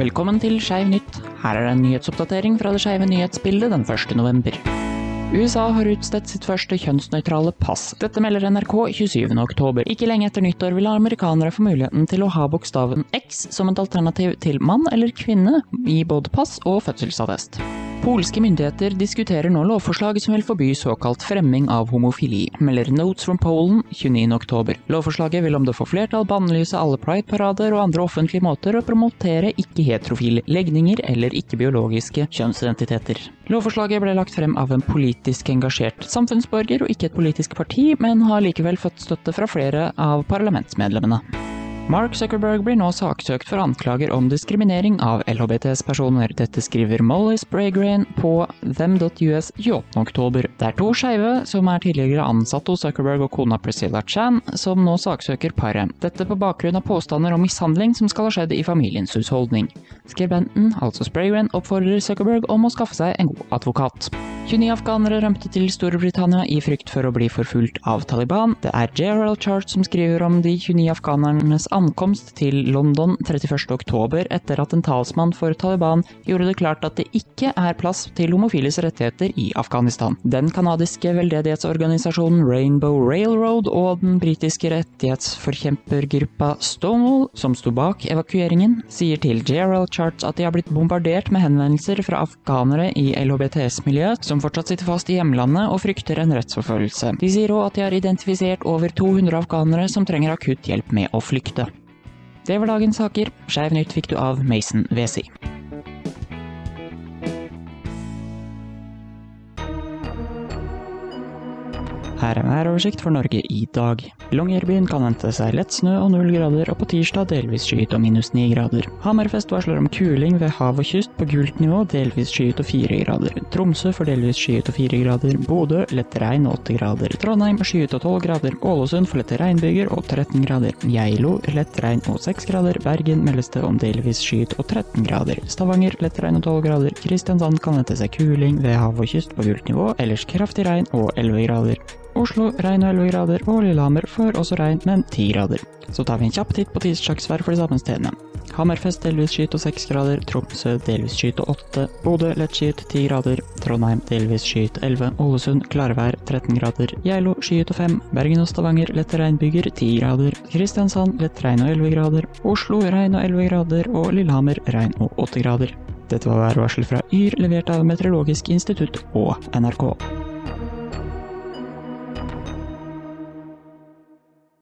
Velkommen til Skeiv nytt. Her er det en nyhetsoppdatering fra det skeive nyhetsbildet den 1. november. USA har utstedt sitt første kjønnsnøytrale pass. Dette melder NRK 27. oktober. Ikke lenge etter nyttår vil amerikanere få muligheten til å ha bokstaven X som et alternativ til mann eller kvinne i både pass og fødselsattest. Polske myndigheter diskuterer nå lovforslag som vil forby såkalt fremming av homofili, melder Notes from Poland 29.10. Lovforslaget vil om det får flertall bannlyse alle pride-parader og andre offentlige måter å promotere ikke-heterofile legninger eller ikke-biologiske kjønnsidentiteter. Lovforslaget ble lagt frem av en politisk engasjert samfunnsborger og ikke et politisk parti, men har likevel fått støtte fra flere av parlamentsmedlemmene. Mark Zuckerberg blir nå saksøkt for anklager om diskriminering av LHBTS-personer. Dette skriver Molly Spraygrain på them.us 28.10. Det er to skeive som er tidligere ansatt hos Zuckerberg og kona Priscilla Chan, som nå saksøker paret. Dette på bakgrunn av påstander om mishandling som skal ha skjedd i familiens husholdning. Skribenten, altså Spraygrain, oppfordrer Zuckerberg om å skaffe seg en god advokat. 29 afghanere rømte til Storbritannia i frykt for å bli forfulgt av Taliban. Det er JRL Chart som skriver om de 29 afghanernes ankomst til London 31.10 etter at en talsmann for Taliban gjorde det klart at det ikke er plass til homofiles rettigheter i Afghanistan. Den kanadiske veldedighetsorganisasjonen Rainbow Railroad og den britiske rettighetsforkjempergruppa Stonewall, som sto bak evakueringen, sier til JRL Charts at de har blitt bombardert med henvendelser fra afghanere i LHBTS-miljøet som fortsatt sitter fast i hjemlandet og frykter en rettsforfølgelse. De sier òg at de har identifisert over 200 afghanere som trenger akutt hjelp med å flykte. Det var dagens saker. Skeiv nytt fikk du av Mason Wesi. Her er en væroversikt for Norge i dag. Longyearbyen kan vente seg lett snø og null grader, og på tirsdag delvis skyet og minus ni grader. Hammerfest varsler om kuling ved hav og kyst på gult nivå, delvis skyet og fire grader. Tromsø får delvis skyet og fire grader. Bodø lett regn og åtte grader. Trondheim skyet og tolv grader. Ålesund får lette regnbyger og 13 grader. Geilo lett regn og seks grader. Bergen meldes det om delvis skyet og 13 grader. Stavanger lett regn og tolv grader. Kristiansand kan vente seg kuling ved hav og kyst på gult nivå, ellers kraftig regn og 11 grader. Oslo regn og 11 grader, og Lillehammer får også regn, men 10 grader. Så tar vi en kjapp titt på tirsdagsvær for de samme stedene. Hammerfest delvis skyet og 6 grader, Tromsø delvis skyet og 8, Bodø lett skyet 10 grader, Trondheim delvis skyet 11, Ålesund klarvær 13 grader, Geilo skyet og 5, Bergen og Stavanger lette regnbyger 10 grader, Kristiansand lett regn og 11 grader, Oslo regn og 11 grader, og Lillehammer regn og 8 grader. Dette var værvarsel fra Yr, levert av Meteorologisk institutt og NRK.